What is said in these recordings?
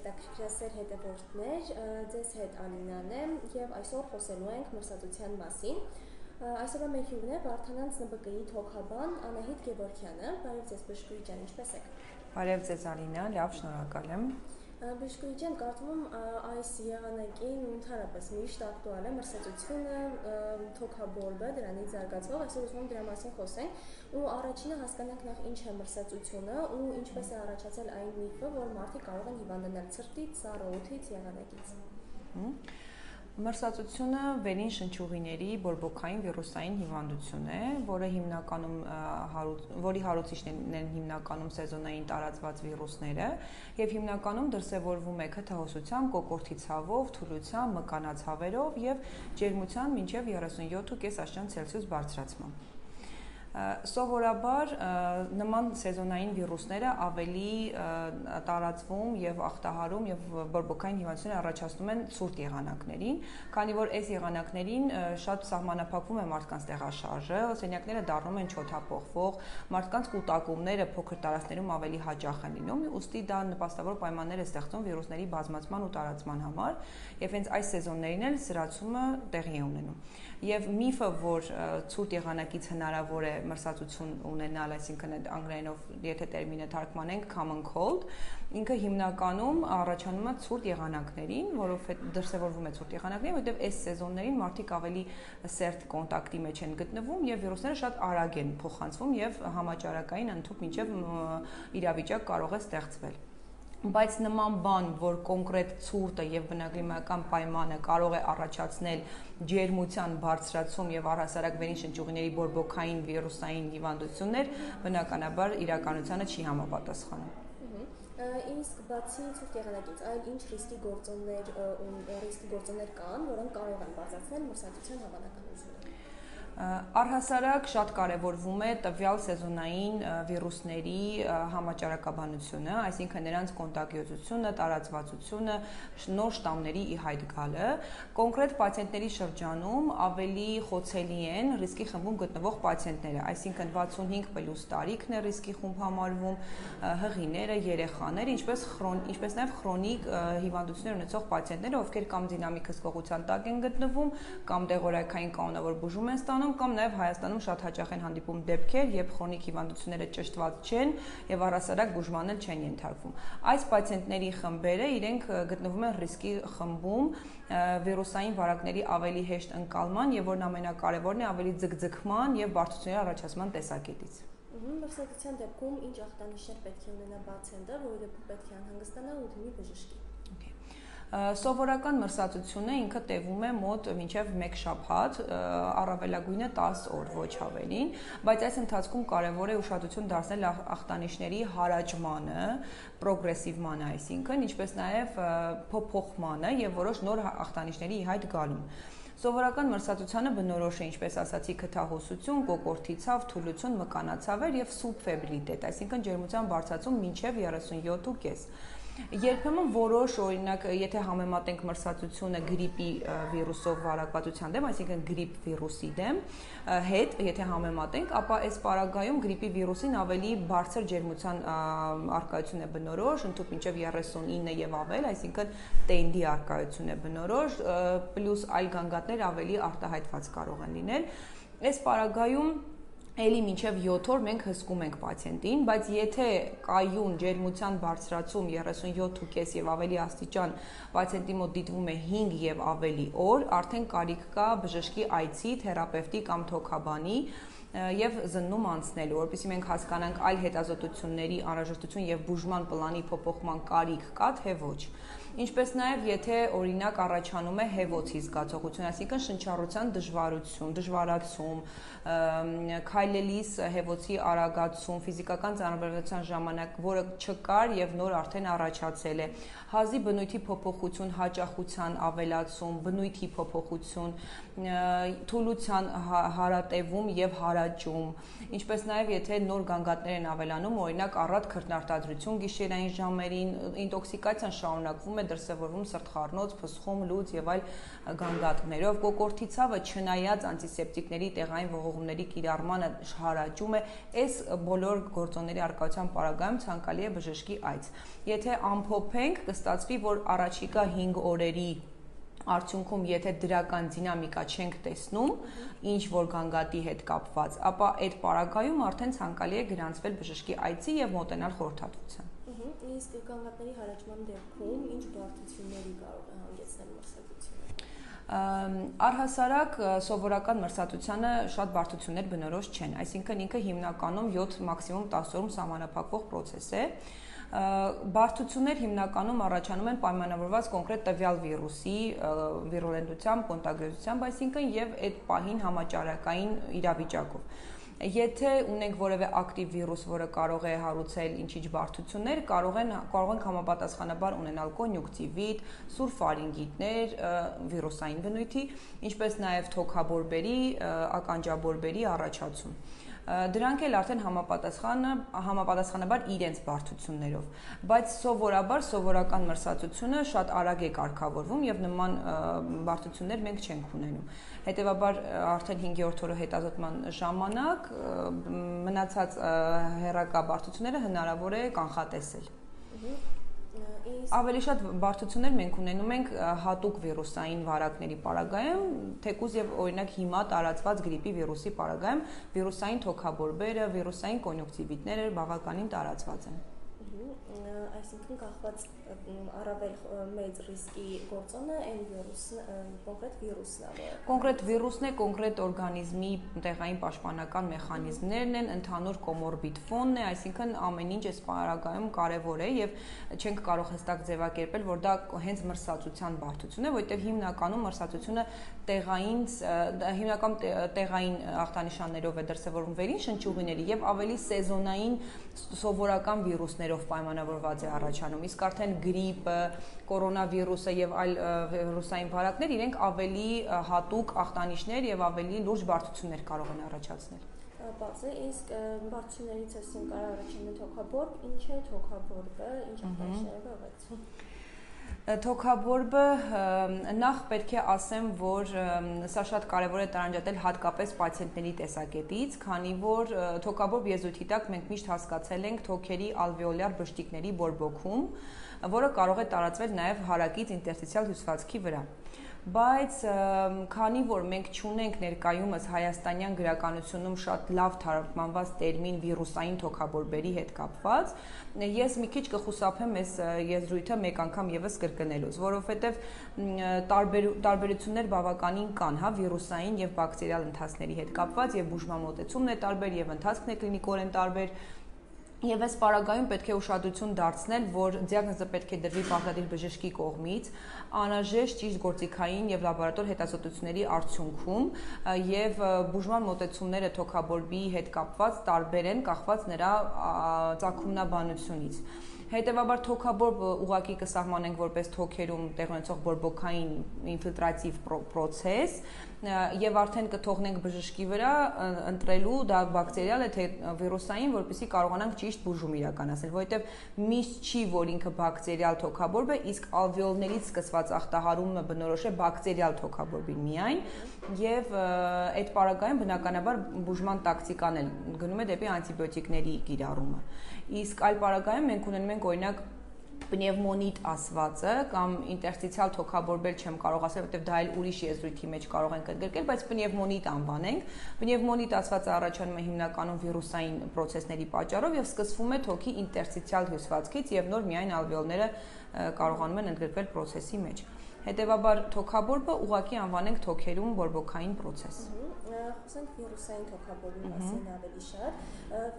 հետաքրքրասեր հետևորդներ, ձեզ հետ Ալինան է եւ այսօր խոսելու ենք մրսածության մասին։ Այսօրվա մեր հյուրն է Վարդանանց ՆԲԿ-ի թոքաբան Անահիտ Գևորքյանը։ Բարև ձեզ, Բժշկուհի ջան, ինչպե՞ս եք։ Բարև ձեզ Ալինա, լավ, շնորհակալ եմ։ Բժշկուհի ջան, կարծում այս եղանակին ընդհանրապես միշտ ակտուալ է մրսածությունը, թոքաբորբը, դրանից զարգացող, այսօր ուզում եմ դրա մասին խոսենք, ու առաջինը հասկանանք նախ ինչ է մրսածությունը ու ինչպես է առաջացել այն միֆը, որ մարդիկ կարող են հիվանդանալ ցրտից, սառը օդից, եղանակից։ Մրսածությունը վերին շնչուղիների բորբոքային վիրուսային հիվանդություն է, որը հիմնականում որի հարուցիչներն են հիմնականում սեզոնային տարածված վիրուսները եւ հիմնականում դրսեւորվում է քթահոսությամբ, կոկորտի ցավով, թուլությամբ, մկանացավերով եւ ջերմության մինչեւ 37.5 աստիճան Ցելսիուս բարձրացմամբ սովորաբար նման սեզոնային վիրուսները ավելի տարածվում եւ ախտահարում եւ բորբոքային հիվանդությունները առաջացնում են ցուրտ եղանակներին, քանի որ այս եղանակներին շատ սահմանափակվում է մարդկանց տեղաշարժը, սենյակները դառնում են չոթափողվող, մարդկանց կուտակումները փոքր տարածքներում ավելի հաճախ են լինում, ուստի դա նպաստավոր պայմաններ է ստեղծում վիրուսների բազմացման ու տարածման համար, եւ հենց այս սեզոններին էլ սրացումը տեղի է ունենում եւ միֆը, որ ցուրտ եղանակից հնարավոր է մրսածություն ունենալ, այսինքն այդ անգլերենով եթե տերմինը թարգմանենք common cold, ինքը հիմնականում առաջանում է ցուրտ եղանակներին, որովհետեւ դրսևորվում է ցուրտ եղանակներին, որովհետեւ այս սեզոններին մարդիկ ավելի սերտ կոնտակտի մեջ են գտնվում եւ վիրուսները շատ արագ են փոխանցվում եւ համաճարակային ընդཐུպ մինչեւ իրավիճակ կարող է ստեղծվել բայց նման բան, որ կոնկրետ ցուրտը եւ բնակլիմայական պայմանը կարող է առաջացնել ջերմության բարձրացում եւ առհասարակ վերին շնչուղիների բորբոքային վիրուսային հիվանդություններ, բնականաբար իրականությանը չի համապատասխանում իսկ բացի ցուրտ եղանակից, այլ ինչ ռիսկի գործոններ ռիսկի գործոններ կան, որոնք կարող են բարձրացնել մրսածության հավանականությունը։ Առհասարակ շատ կարևորվում է տվյալ սեզոնային վիրուսների համաճարակաբանությունը, այսինքն նրանց կոնտագիոզությունը, տարածվածությունը, նոր շտամների ի հայտ գալը։ Կոնկրետ պացիենտների շրջանում ավելի խոցելի են ռիսկի խմբում գտնվող պացիենտները, այսինքն 65+ տարիքն է ռիսկի խումբ համարվում, հղիները, երեխաները, ինչպես խրոն, ինչպես նաև քրոնիկ հիվանդություններ ունեցող պացիենտները, ովքեր կամ դինամիկ հսկողության տակ են գտնվում, կամ դեղորայքային կանոնավոր բուժում են ստանում, կամ նաև Հայաստանում շատ հաճախ են հանդիպում դեպքեր, երբ քրոնիկ հիվանդությունները ճշտված չեն եւ առասարակ բուժման էլ չեն ենթարկվում։ Այս պացիենտների խմբերը իրենք գտնվում են ռիսկի խմբում վիրուսային վարակների ավելի հեշտ ընկալման եւ որն ամենակարևորն է ավելի ձգձգման եւ բարդությունների առաջացման տեսակետից։ Մրսակցության դեպքում ինչ ախտանիշներ պետք է ունենա պացիենտը, դեպքում պետք է անհանգստանա ու դիմի բժշկի։ Սովորական մրսածությունը ինքը տևում է մոտ մինչև 1 շաբաթ, առավելագույնը 10 օր, ոչ ավելին, բայց այս ընթացքում կարևոր է ուշադրություն դարձնել ախտանիշների հարաճմանը, պրոգրեսիվ մանը, այսինքն, ինչպես նաև փոփոխմանը եւ որոշ նոր ախտանիշների ի հայտ գալուն։ Սովորական մրսածությանը բնորոշ է, ինչպես ասացի, քթահոսություն, կոկորտի ցավ, թուլություն, մկանացավեր եւ սուբֆեբրիլիտետ, այսինքն ջերմության բարձրացում մինչև 37.5 Երբեմն որոշ օրինակ, եթե համեմատենք մրսածությունը գրիպի վիրուսով վարակվածության դեմ, այսինքն գրիպ վիրուսի դեմ, հետ, եթե համեմատենք, ապա այս պարագայում գրիպի վիրուսին ավելի բարձր ջերմության արկայություն է բնորոշ, ընդհանուր մինչև 39 եւ ավել, այսինքն տենդի արկայություն է բնորոշ, պլյուս այլ գանգատներ ավելի արտահայտված կարող են լինել։ Այս պարագայում Էլի մինչև 7 օր մենք հսկում ենք պացիենտին, բայց եթե կայուն ջերմության բարձրացում 37.5 եւ ավելի աստիճան պացիենտի մոտ դիտվում է 5 եւ ավելի օր, արդեն կարիք կա բժշկի այցի, թերապևտի կամ թոքաբանի եւ զննում անցնելու, որովհետեւ մենք հասկանանք այլ հետազոտությունների անհրաժեշտություն եւ բուժման պլանի փոփոխման կարիք կա թե ոչ ինչպես նաև եթե օրինակ առաջանում է հեվոցի զգացողություն, այսինքն շնչառության դժվարություն, դժվարացում, քայլելիս հեվոցի արագացում, ֆիզիկական ծանրաբեռնության ժամանակ, որը չկար եւ նոր արդեն առաջացել է, հազի բնույթի փոփոխություն, հաճախության ավելացում, բնույթի փոփոխություն, թուլության հարատևում եւ հարա հարաճում, ինչպես նաև եթե նոր գանգատներ են ավելանում, օրինակ առատ քրտնարտադրություն գիշերային ժամերին, ինտոքսիկացիան շարունակվում է դրսևորվում սրտխառնոց, փսխում, լուծ եւ այլ գանգատներով։ Կոկորտի ցավը չնայած անտիսեպտիկների տեղային ողողումների կիրառմանը հարաճում է, այս բոլոր գործոնների արկայության պարագայում ցանկալի է բժշկի այց։ Եթե ամփոփենք, կստացվի, որ առաջիկա 5 օրերի արդյունքում եթե դրական դինամիկա չենք տեսնում ինչ որ գանգատի հետ կապված, ապա այդ պարագայում արդեն ցանկալի է գրանցվել բժշկի այցի եւ մոտենալ խորհրդատվության։ Իսկ գանգատների հարաճման դեպքում ինչ բարդությունների կարող է հանգեցնել մրսակությունը։ Առհասարակ սովորական մրսատությանը շատ բարդություններ բնորոշ չեն, այսինքն ինքը հիմնականում 7 մաքսիմում 10 օրում սահմանափակվող process է։ Բարդություններ հիմնականում առաջանում են պայմանավորված կոնկրետ տվյալ վիրուսի վիրուլենտությամբ, կոնտագիոզությամբ, այսինքն եւ այդ պահին համաճարակային իրավիճակով։ Եթե ունենք որևէ ակտիվ վիրուս, որը կարող է հարուցել ինչ-ինչ բարդություններ, կարող են կարող ենք համապատասխանաբար ունենալ կոնյուկտիվիտ, սուրֆարինգիտներ, վիրուսային բնույթի, ինչպես նաև թոքաբորբերի, ականջաբորբերի առաջացում դրանք էլ արդեն համապատասխանը համապատասխանաբար իրենց բարդություններով բայց սովորաբար սովորական մրսածությունը շատ արագ է կարգավորվում եւ նման բարդություններ մենք չենք ունենում հետեւաբար արդեն 5-րդ օրը հետազոտման ժամանակ մնացած հերակա բարդությունները հնարավոր է կանխատեսել Ավելի շատ բարդություններ մենք ունենում ենք հատուկ վիրուսային վարակների պարագայում, թեկուզ եւ օրինակ հիմա տարածված գրիպի վիրուսի պարագայում վիրուսային թոքաբորբերը, վիրուսային կոնյունկտիվիտները բավականին տարածված են այսինքն կախված առավել մեծ ռիսկի գործոնը այն վիրուսն կոնկրետ վիրուսն է կոնկրետ վիրուսն է կոնկրետ օրգանիզմի տեղային պաշտպանական մեխանիզմներն են ընդհանուր կոմորբիդ ֆոնն է այսինքն ամեն ինչ այս պարագայում կարևոր է եւ չենք կարող հստակ ձևակերպել որ դա հենց մրսածության բարդություն է որովհետեւ հիմնականում մրսածությունը տեղային հիմնական տեղային ախտանշաններով է դրսևորվում վերին շնչուղիների եւ ավելի սեզոնային սովորական վիրուսներով պայմանավորված է առաջանում իսկ արդեն գրիպը, կորոնավիրուսը եւ այլ վիրուսային վարակներ իրենք ավելի հատուկ ախտանիշներ եւ ավելի լուրջ բարդություններ կարող են առաջացնել բացը իսկ բարդություններից ասենք կարող առաջինը թոքաբորբ, ինչ է թոքաբորբը, ինչ ախտանիշներով է ուղեկցում Թոքաբորբը նախ պետք է ասեմ, որ սա շատ կարևոր է տարանջատել հատկապես պացիենտների տեսակետից, քանի որ թոքաբորբ եզույթի տակ մենք միշտ հասկացել ենք թոքերի ալվեոլյար բշտիկների բորբոքում, որը կարող է տարածվել նաև հարակից ինտերստիցիալ հյուսվածքի վրա բայց քանի որ մենք ճունենք ներկայումս հայաստանյան գրականությունում շատ լավ թարգմանված տերմին վիրուսային թոքաբորբերի հետ կապված, ես մի քիչ կխուսափեմ այս եզրույթը մեկ անգամ եւս կրկնելուց, որովհետեւ տարբեր տարբերություններ բավականին կան, հա, վիրուսային եւ բակտերիալ ընթացքների հետ կապված եւ բուժման մոտեցումն է տարբեր եւ ընթացքն է կլինիկորեն տարբեր Եվ այս պարագայում պետք է ուշադրություն դարձնել, որ դիագնոզը պետք է դրվի պարտադիր բժշկի կողմից, անհրաժեշտ ճիշտ գործիքային եւ լաբորատոր հետազոտությունների արդյունքում եւ բուժման մոտեցումները թոքաբորբի հետ կապված տարբեր են, կախված նրա ցակումնաբանությունից։ Հետևաբար թոքաբորբ ուղակի կսահմանենք որպես թոքերում տեղ ունեցող բորբոքային ինֆիլտրատիվ process եւ արդեն կթողնենք բժշկի վրա ընտրելու դա բակտերիալ է թե վիրուսային, որպեսզի կարողանանք ճիշտ բուժում իրականացնել, որովհետեւ միշտ չի, որ ինքը բակտերիալ թոքաբորբ է, իսկ ալվեոլներից սկսված ախտահարումը բնորոշ է բակտերիալ թոքաբորբին միայն եւ այդ պարագայում բնականաբար բուժման տակտիկան էլ գնում է դեպի անտիբիոտիկների կիրառումը իսկ այլ պարագայում մենք ունենում ենք օրինակ պնևմոնիտ ասվածը կամ ինտերստիցիալ թոքաբորբել չեմ կարող ասել, որովհետև դա էլ ուրիշ եզրույթի մեջ կարող ենք ընդգրկել, բայց պնևմոնիտ անվանենք։ Պնևմոնիտ ասվածը առաջանում է հիմնականում վիրուսային process-ների պատճառով եւ սկսվում է թոքի ինտերստիցիալ հյուսվածքից եւ նոր միայն ալվեոլները կարողանում են ընդգրկվել process-ի մեջ։ Հետևաբար թոքաբորբը ուղակի անվանենք թոքերում բորբոքային process։ Խոսենք վիրուսային թոքաբորբի մասին ավելի շատ։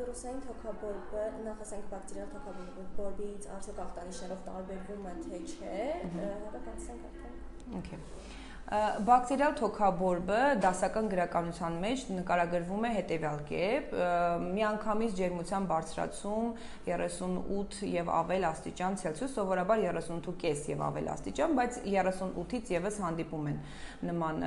Վիրուսային թոքաբորբը նախ ասենք բակտերիալ թոքաբորբից արդյոք ախտանիշներով տարբերվում է թե չէ, հետո կանցնենք արդեն։ Okay Բակտերիալ թոքաբորբը դասական գրականության մեջ նկարագրվում է հետևյալ կերպ. միանգամից ջերմության բարձրացում 38 եւ ավել աստիճան Ցելսիուս, սովորաբար 38.5 եւ ավել աստիճան, բայց 38-ից եւս հանդիպում են նման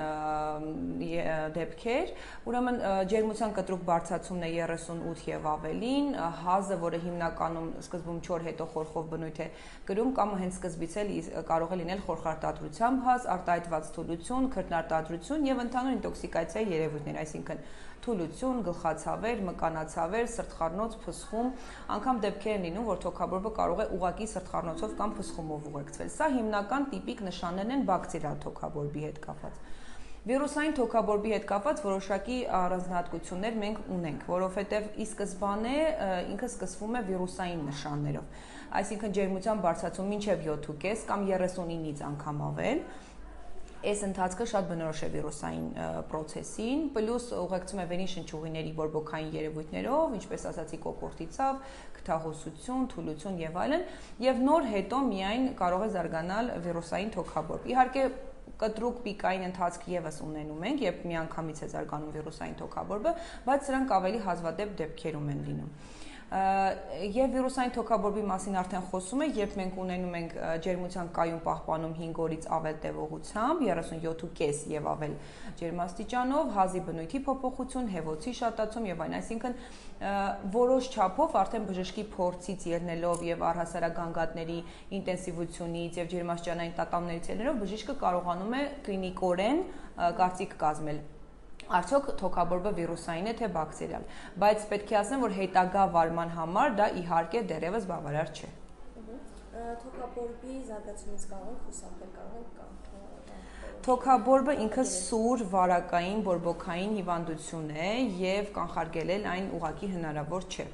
դեպքեր։ Ուրեմն ջերմության կտրուկ բարձրացումն է 38 եւ ավելին, հազը, որը հիմնականում սկզբում չոր հետո խորխով բնույթ է կրում կամ հենց սկզբից էլ կարող է լինել խորխարտադրությամբ հազ, արտահայտված թուլություն, քրտնարտադրություն եւ ընդհանուր ինտոքսիկացիայի երևույթներ, այսինքն թուլություն, գլխացավեր, մկանացավեր, սրտխառնոց, փսխում, անգամ դեպքեր են լինում, որ թոքաբորբը կարող է ուղակի սրտխառնոցով կամ փսխումով ուղեկցվել։ Սա հիմնական տիպիկ նշաններն են բակտերիալ թոքաբորբի հետ կապված։ Վիրուսային թոքաբորբի հետ կապված որոշակի առանձնահատկություններ մենք ունենք, որովհետև ի սկզբանե ինքը սկսվում է վիրուսային նշաններով։ Այսինքն ջերմության բարձրացում մինչև 7.5 կամ 39-ից անգամ ավել, այս ընթացքը շատ բնորոշ է վիրուսային process-ին, պլյուս ուղեկցում է վենի շնչուղիների բորբոքային երևույթներով, ինչպես ասացի, կոկորտի ցավ, քթահոսություն, թուլություն եւ այլն, եւ նոր հետո միայն կարող է զարգանալ վիրուսային թոքաբորբ։ Իհարկե կտրուկ պիկային ընթացք եւս ունենում ենք, երբ միանգամից է զարգանում վիրուսային թոքաբորբը, բայց սրանք ավելի հազվադեպ դեպքերում են լինում եւ վիրուսային թոքաբորբի մասին արդեն խոսում է, երբ մենք ունենում ենք ջերմության կայուն պահպանում 5 օրից ավել տևողությամբ, 37.5 եւ ավել ջերմաստիճանով, հազի բնույթի փոփոխություն, հեվոցի շատացում եւ այն, այսինքն որոշ չափով արդեն բժշկի փորձից ելնելով եւ առհասարակ գանգատների ինտենսիվությունից եւ ջերմաստիճանային տատանումներից ելնելով բժիշկը կարողանում է կլինիկորեն կարծիք կազմել Արդյոք թոքաբորբը վիրուսային է թե բակտերիալ, բայց պետք է ասեմ, որ հետագա վարման համար դա իհարկե դեռևս բավարար չէ։ Թոքաբորբի զարգացումից կարող ենք խուսափել, կարող ենք կամ Թոքաբորբը ինքը սուր վարակային բորբոքային հիվանդություն է եւ կանխարգելել այն ուղակի հնարավոր չէ։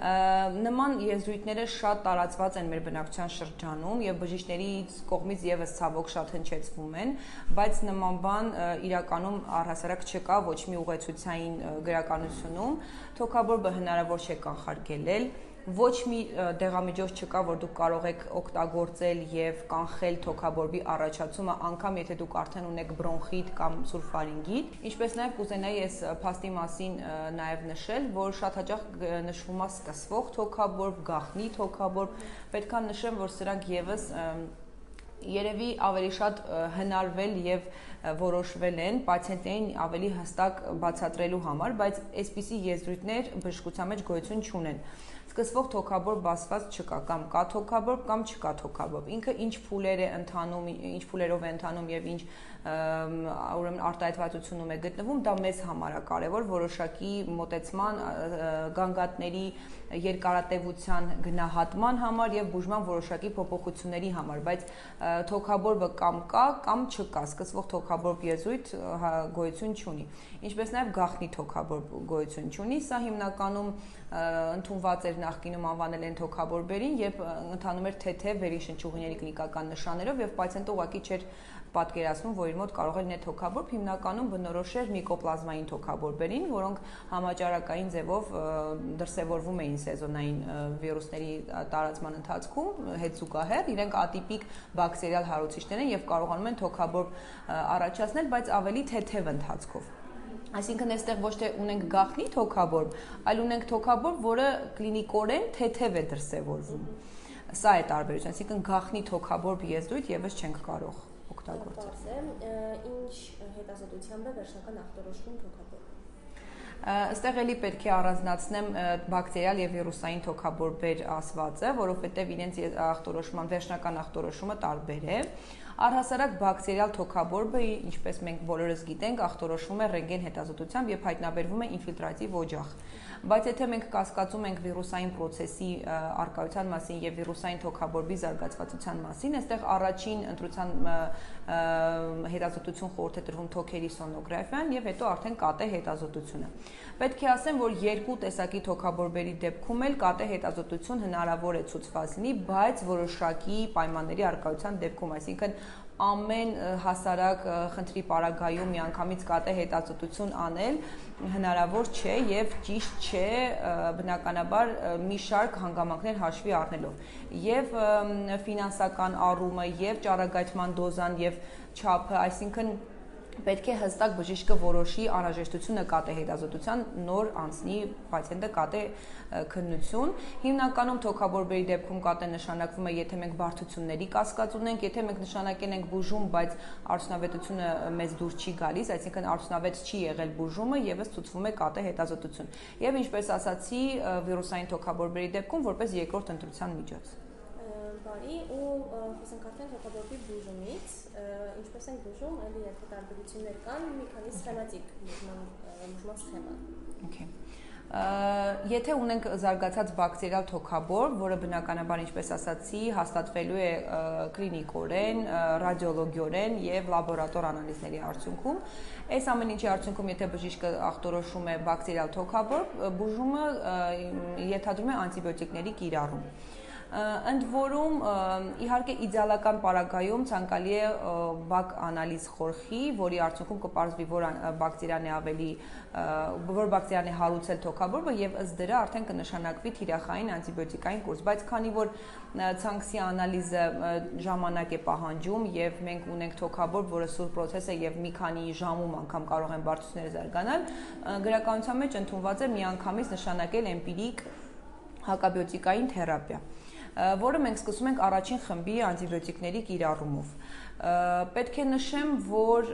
Նման եզրույթները շատ տարածված են մեր բնակչության շրջանում եւ բժիշկների կողմից եւս ցավոք շատ հնչեցվում են, բայց նման բան իրականում առհասարակ չկա ոչ մի ուղեցույցային գրականությունում։ Թոքաբորբը հնարավոր չէ կանխարգելել ոչ մի դեղամիջոց չկա, որ դուք կարող եք օգտագործել եւ կանխել թոքաբորբի առաջացումը, անկամ եթե դուք արդեն ունեք բրոնխիտ կամ սուրֆարինգիտ։ Ինչպես նաեւ կուզենայի այս փաստի մասին նաեւ նշել, որ շատ հաճախ նշվում է սկսվող թոքաբորբ, գախնի թոքաբորբ, պետքա նշեմ, որ սրանք եւս երևի ավելի շատ հնարվել եւ որոշվել են պացիենտներին ավելի հստակ բացատրելու համար, բայց այսպիսի եզրույթներ բժշկության մեջ գոյություն չունեն սկսվող թոքաբոր բացված չկա կամ կա թոքաբոր կամ չկա թոքաբոր։ Ինքը ինչ փուլեր է ընթանում, ինչ փուլերով է ընթանում եւ ինչ ուրեմն արտահայտվածությունում է գտնվում, դա մեզ համար է կարևոր որոշակի մոտեցման գանգատների երկարատևության գնահատման համար եւ բուժման որոշակի փոփոխությունների համար, բայց թոքաբորբը կամ կա կամ չկա, սկսվող թոքաբորբ եզույթ գոյություն չունի։ Ինչպես նաեւ գախնի թոքաբորբ գոյություն չունի, սա հիմնականում ընդունված էր նախկինում անվանել են թոքաբորբերին, երբ ընթանում էր թեթե վերիշնչուղիների կլինիկական նշաններով եւ պացիենտը ուղակի չէր պատկերացնում, որ իր մոտ կարող է լինել թոքաբորբ, հիմնականում բնորոշ էր միկոպլազմային թոքաբորբերին, որոնք համաճարակային ձևով դրսևորվում էին սեզոնային վիրուսների տարածման ընթացքում հետ զուգահեռ, իրենք ատիպիկ բակտերիալ հարուցիչներ են եւ կարողանում են թոքաբորբ առաջացնել, բայց ավելի թեթև ընթացքով։ Այսինքն այստեղ ոչ թե ունենք գախնի թոքաբորբ, այլ ունենք թոքաբորբ, որը կլինիկորեն թեթև է դրսևորվում։ Սա է տարբերությունը, այսինքն գախնի թոքաբորբ եզրույթ եւս չենք կարող օգտագործել։ Ինչ հետազոտությամբ է վերջնական ախտորոշվում թոքաբորբը։ Այստեղ էլի պետք է առանձնացնեմ բակտերիալ եւ վիրուսային թոքաբորբեր ասվածը, որովհետեւ իրենց ախտորոշման վերջնական ախտորոշումը տարբեր է։ Առհասարակ բակտերիալ թոքաբորբը, ինչպես մենք բոլորս գիտենք, ախտորոշվում է ռենտգեն հետազոտությամբ եւ հայտնաբերվում է ինֆիլտրատիվ օջախ բայց եթե մենք կասկածում ենք վիրուսային process-ի արկայության մասին եւ վիրուսային թոքաբորբի զարգացվածության մասին, այստեղ առաջին ընտրության հետազոտություն խորհուրդ է տրվում թոքերի սոնոգրաֆիան եւ հետո արդեն կատե հետազոտությունը։ Պետք է ասեմ, որ երկու տեսակի թոքաբորբերի դեպքում էլ կատե հետազոտություն հնարավոր է ցուցված լինի, բայց որոշակի պայմանների արկայության դեպքում, այսինքն ամեն հասարակ խնդրի պարագայում միանգամից կատե հետազոտություն անել հնարավոր չէ եւ ճիշտ չէ բնականաբար մի շարք հանգամանքներ հաշվի առնելով եւ ֆինանսական առումը եւ ճառագայթման դոզան եւ չափը այսինքն պետք է հստակ բժիշկը որոշի անհրաժեշտությունը կատե հետազոտության նոր անցնի պացիենտը կատե քննություն հիմնականում թոքաբորբերի դեպքում կատե նշանակվում է եթե մենք բարդությունների կասկած ունենք եթե մենք նշանակել ենք բուժում բայց արդյունավետությունը մեզ դուր չի գալիս այսինքն արդյունավետ չի եղել բուժումը եւս ցուցվում է կատե հետազոտություն եւ ինչպես ասացի վիրուսային թոքաբորբերի դեպքում որպես երկրորդ ընտրության միջոց բարի ու խոսենք արդեն հոգաբորբի բուժումից, ինչպես են բուժում, այլ եթե տարբերություններ կան, մի քանի սխեմատիկ բուժման բուժման սխեմա։ Okay եթե ունենք զարգացած բակտերիալ թոքաբոր, որը բնականաբար ինչպես ասացի, հաստատվելու է կլինիկորեն, ռադիոլոգիորեն եւ լաբորատոր անալիզների արդյունքում, այս ամեն ինչի արդյունքում եթե բժիշկը ախտորոշում է բակտերիալ թոքաբոր, բուժումը ենթադրում է անտիբիոտիկների կիրառում ընդ որում իհարկե իդեալական պարագայում ցանկալի է բակ անալիզ խորխի, որի արդյունքում կպարզվի, որ բակտերիան է ավելի որ բակտերիան է հարուցել թոքաբորբը եւ ըստ դրա արդեն կնշանակվի թիրախային անտիբիոտիկային կուրս, բայց քանի որ ցանքսի անալիզը ժամանակ է պահանջում եւ մենք ունենք թոքաբորբ, որը սուր process է եւ մի քանի ժամում անգամ կարող են բարդությունները զարգանալ, գրականության մեջ ընդունված է միանգամից նշանակել էմպիրիկ հակաբիոտիկային թերապիա որը մենք սկսում ենք առաջին խմբի անտիբիոտիկների կիրառումով պետք է նշեմ, որ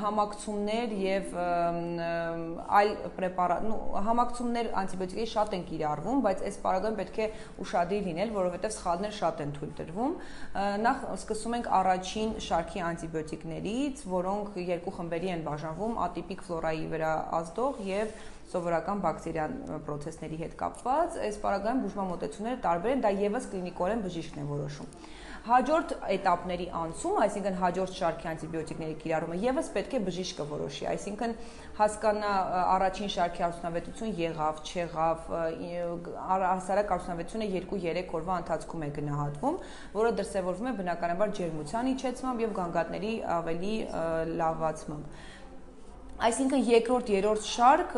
համակցումներ եւ այլ պրեպարատ, նո համակցումներ անտիբիոտիկների շատ են կիրառվում, բայց այս պարագայում պետք է ուշադիր լինել, որովհետեւ սխալներ շատ են թույլ տրվում։ Նախ սկսում ենք առաջին շարքի անտիբիոտիկներից, որոնք երկու խմբերի են բաժանվում՝ ատիպիկ ֆլորայի վրա ազդող եւ սովորական բակտերիան process-ների հետ կապված, այս պարագայում բուժմամոտեցումները տարբեր են, դա եւս կլինիկորեն բժիշկն է որոշում։ Հաջորդ этаպների անցում, այսինքն հաջորդ շարքի անտիբիոտիկների կիրառումը եւս պետք է բժիշկը որոշի, այսինքն հասկանա առաջին շարքի արդյունավետություն եղավ, չեղավ, հասարակ արդյունավետությունը 2-3 օրվա ընթացքում է գնահատվում, որը դրսևորվում է բնականաբար ջերմության իջեցմամբ եւ գանգատների ավելի լավացմամբ։ Այսինքն երկրորդ, երրորդ շարք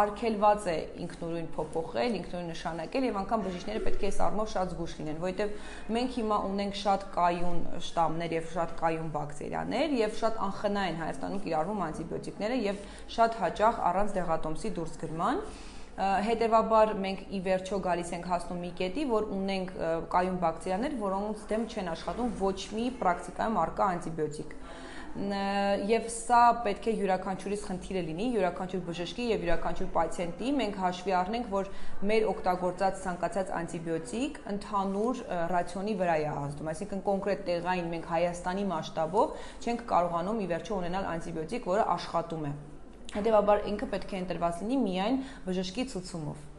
արգելված է ինքնուրույն փոփոխել, ինքնուրույն նշանակել եւ անգամ բժիշկները պետք է այս առումով շատ զգուշ լինեն, որովհետեւ մենք հիմա ունենք շատ կայուն շտամներ եւ շատ կայուն բակտերիաներ եւ շատ անխնա են Հայաստանում կիրառվում անտիբիոտիկները եւ շատ հաճախ առանց դեղատոմսի դուրս գրման հետևաբար մենք ի վերջո գալիս ենք հասնում մի կետի, որ ունենք կայուն բակտերիաներ, որոնց դեմ չեն աշխատում ոչ մի պրակտիկայում արկա անտիբիոտիկ եւ սա պետք է յուրաքանչյուրիս խնդիրը լինի, յուրաքանչյուր բժշկի եւ յուրաքանչյուր պացիենտի մենք հաշվի առնենք, որ մեր օգտագործած ցանկացած անտիբիոտիկ ընդհանուր ռացիոնի վրա է ազդում, այսինքն կոնկրետ տեղային մենք Հայաստանի մասշտաբով չենք կարողանում ի վերջո ունենալ անտիբիոտիկ, որը աշխատում է։ Հետևաբար ինքը պետք է ընտրված լինի միայն բժշկի ցուցումով։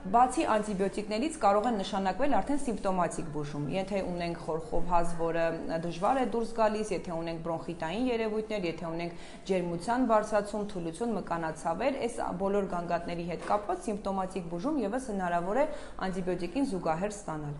Բացի անտիբիոտիկներից կարող են նշանակվել արդեն սիմպտոմատիկ բուժում։ Եթե ունենք խորխոհազ, որը դժվար է դուրս գալիս, եթե ունենք բրոնխիտային երևույթներ, եթե ունենք ջերմության բարձրացում, թուլություն, մկանացավեր, այս բոլոր գանգատների հետ կապված սիմպտոմատիկ բուժում եւս հնարավոր է անտիբիոտիկին զուգահեռ ստանալ։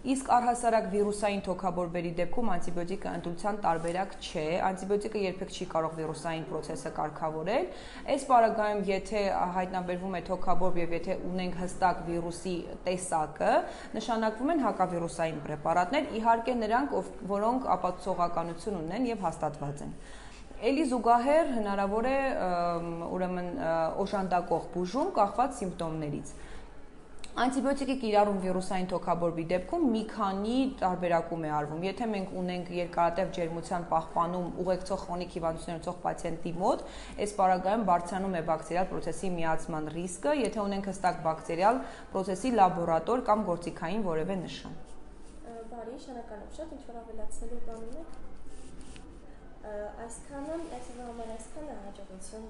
Իսկ առհասարակ վիրուսային թոքաբորբերի դեպքում անտիբիոտիկը ընտրության տարբերակ չէ։ Անտիբիոտիկը երբեք չի կարող վիրուսային process-ը կարգավորել։ Այս պարագայում, եթե հայտնաբերվում է թոքաբորբ եւ եթե ունենք հստակ վիրուսի տեսակը, նշանակվում են հակավիրուսային պրեպարատներ, իհարկե նրանք, որոնք ապացուցողականություն ունեն եւ հաստատված են։ Էլի զուգահեռ հնարավոր է ուրեմն օժանդակող բուժում կախված սիմպտոմներից։ Անտիբիոտիկի կիրառում վիրուսային թոքաբորբի դեպքում մի քանի տարբերակում է արվում։ Եթե մենք ունենք երկարատև ջերմության պահպանում ուղեկցող քրոնիկ հիվանդություն ունեցող պացիենտի մոտ, այս պարագայում բարձրանում է բակտերիալ process-ի միացման ռիսկը, եթե ունենք հստակ բակտերիալ process-ի լաբորատոր կամ գործիքային որևէ նշան։ Բարի, շնորհակալություն շատ, ինչ որ ավելացնելու բան ունեք։ Այսքանը, այսօր համար այսքանը հաջողություն։